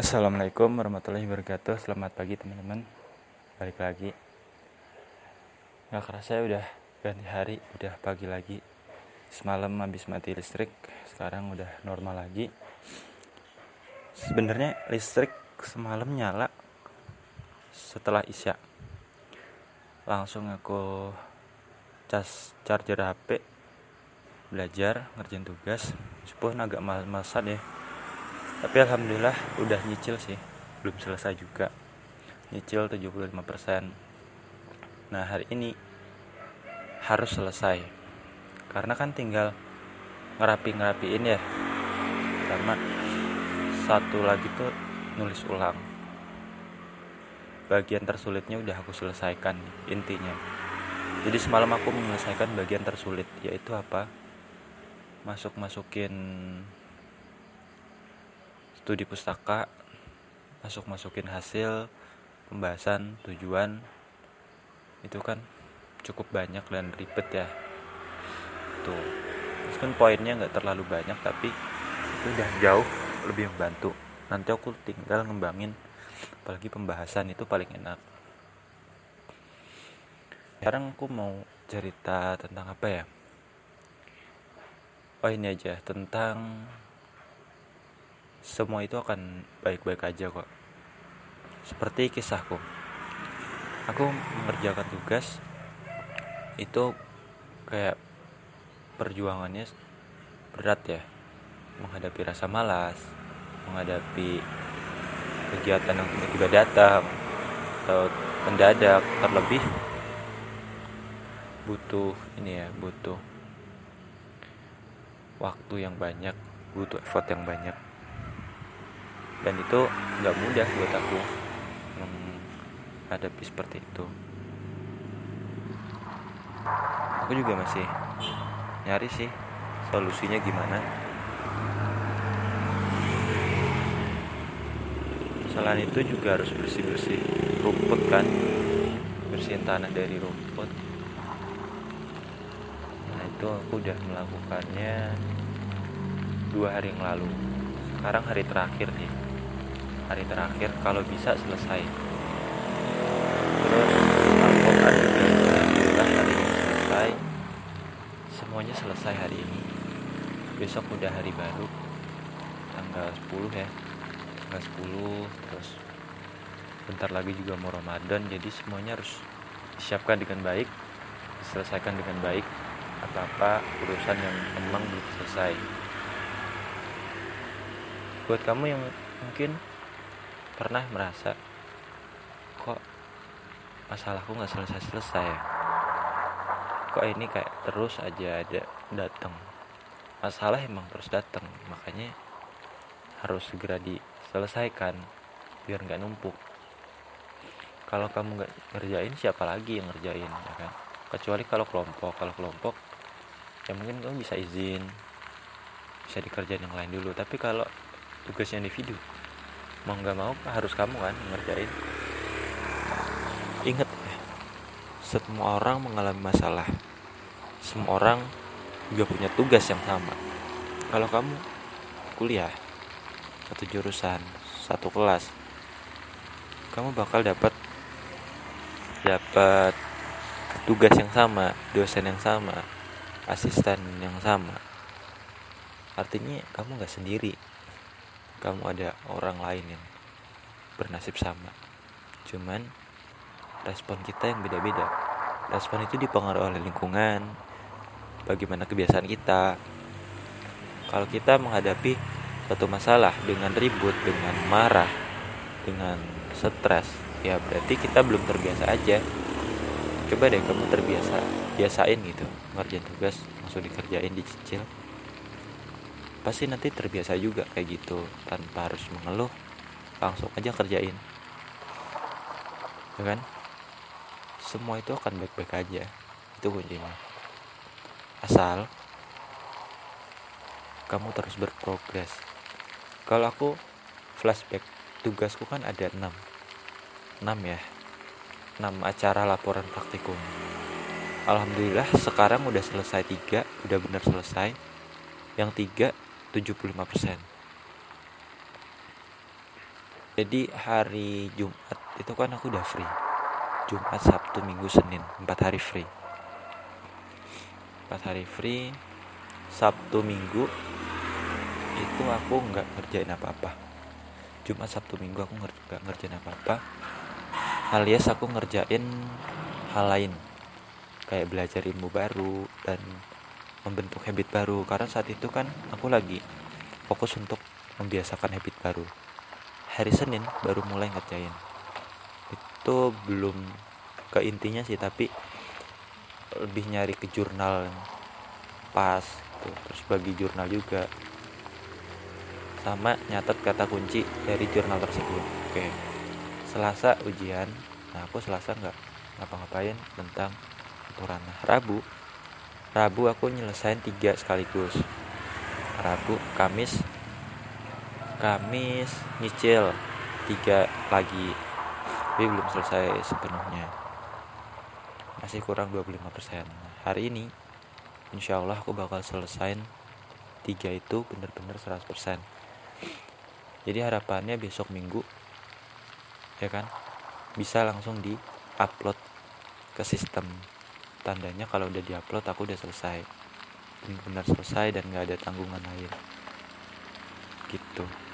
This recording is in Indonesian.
Assalamualaikum warahmatullahi wabarakatuh. Selamat pagi teman-teman. Balik lagi. Gak kerasa ya udah ganti hari Udah pagi lagi. Semalam habis mati listrik Sekarang udah normal lagi. Sebenarnya listrik semalam nyala Setelah isya. Langsung aku Cas charger HP Belajar ngerjain tugas. Meskipun agak mal-malsan ya tapi alhamdulillah udah nyicil sih. Belum selesai juga. Nyicil 75% nah hari ini harus selesai. Karena kan tinggal ngerapi-ngerapiin ya. Karena satu lagi tuh nulis ulang. Bagian tersulitnya udah aku selesaikan intinya. Jadi semalam aku menyelesaikan bagian tersulit yaitu apa? Masuk masukin studi pustaka masuk masukin hasil pembahasan tujuan itu kan cukup banyak dan ribet ya. Tuh meskipun poinnya nggak terlalu banyak tapi itu udah jauh lebih membantu. Nanti aku tinggal ngembangin apalagi pembahasan itu paling enak. Sekarang aku mau cerita tentang apa ya? Oh ini aja tentang semua itu akan baik-baik aja kok. Seperti kisahku. Aku mengerjakan tugas itu kayak perjuangannya berat ya. Menghadapi rasa malas, menghadapi kegiatan yang tiba-tiba datang atau mendadak terlebih butuh ini ya, butuh waktu yang banyak, butuh effort yang banyak dan itu nggak mudah buat aku menghadapi seperti itu. Aku juga masih nyari sih solusinya gimana. Selain itu juga harus bersih-bersih. Rumput kan? Bersihin tanah dari rumput. Nah itu aku udah melakukannya dua hari yang lalu. Sekarang hari terakhir nih hari terakhir kalau bisa selesai. Terus Al-Quran juga alhamdulillah hari ini selesai. Semuanya selesai hari ini. Besok udah hari baru. Tanggal 10 ya. Tanggal 10 terus bentar lagi juga mau Ramadan. Jadi semuanya harus disiapkan dengan baik diselesaikan dengan baik. Apa-apa urusan yang memang belum selesai. Buat kamu yang mungkin pernah merasa kok masalahku nggak selesai-selesai ya? Kok ini kayak terus aja ada datang masalah emang terus datang makanya harus segera diselesaikan biar nggak numpuk. Kalau kamu nggak ngerjain siapa lagi yang ngerjain ya kan? Kecuali kalau kelompok kalau kelompok ya mungkin kamu bisa izin bisa dikerjain yang lain dulu. Tapi kalau tugasnya individu mau nggak mau harus kamu kan ngerjain. Inget ya semua orang mengalami masalah. Semua orang juga punya tugas yang sama. Kalau kamu kuliah satu jurusan satu kelas kamu bakal dapat dapat tugas yang sama dosen yang sama asisten yang sama. Artinya kamu nggak sendiri kamu ada orang lain yang bernasib sama. Cuman respon kita yang beda-beda. Respon itu dipengaruhi oleh lingkungan bagaimana kebiasaan kita. Kalau kita menghadapi satu masalah dengan ribut dengan marah dengan stres ya berarti kita belum terbiasa aja. Coba deh kamu terbiasa biasain gitu. Ngerjain tugas langsung dikerjain dicicil pasti nanti terbiasa juga kayak gitu. Tanpa harus mengeluh langsung aja kerjain. Ya kan? Semua itu akan baik-baik aja. Itu kuncinya. Asal kamu terus berprogres. Kalau aku flashback tugasku kan ada 6 6 ya? 6 acara laporan praktikum. Alhamdulillah sekarang udah selesai tiga udah benar selesai. Yang tiga 75% jadi hari Jumat itu kan aku udah free. Jumat Sabtu Minggu Senin empat hari free. Empat hari free Sabtu Minggu itu aku nggak ngerjain apa-apa. Jumat Sabtu Minggu aku nggak ngerjain apa-apa alias aku ngerjain hal lain kayak belajar ilmu baru dan membentuk habit baru. Karena saat itu kan aku lagi fokus untuk membiasakan habit baru. Hari Senin baru mulai ngerjain. Itu belum ke intinya sih tapi lebih nyari ke jurnal pas gitu. terus bagi jurnal juga. Sama nyatet kata kunci dari jurnal tersebut. Oke. Selasa ujian. Nah aku selasa nggak ngapa-ngapain tentang aturan rabu rabu aku nyelesain tiga sekaligus. Rabu kamis Kamis nyicil tiga lagi. Tapi belum selesai sepenuhnya. Masih kurang 25% hari ini insya Allah aku bakal selesai tiga itu bener-bener 100% jadi harapannya besok minggu ya kan bisa langsung di upload ke sistem tandanya kalau udah diupload aku udah selesai. Benar-benar selesai dan gak ada tanggungan lain. Gitu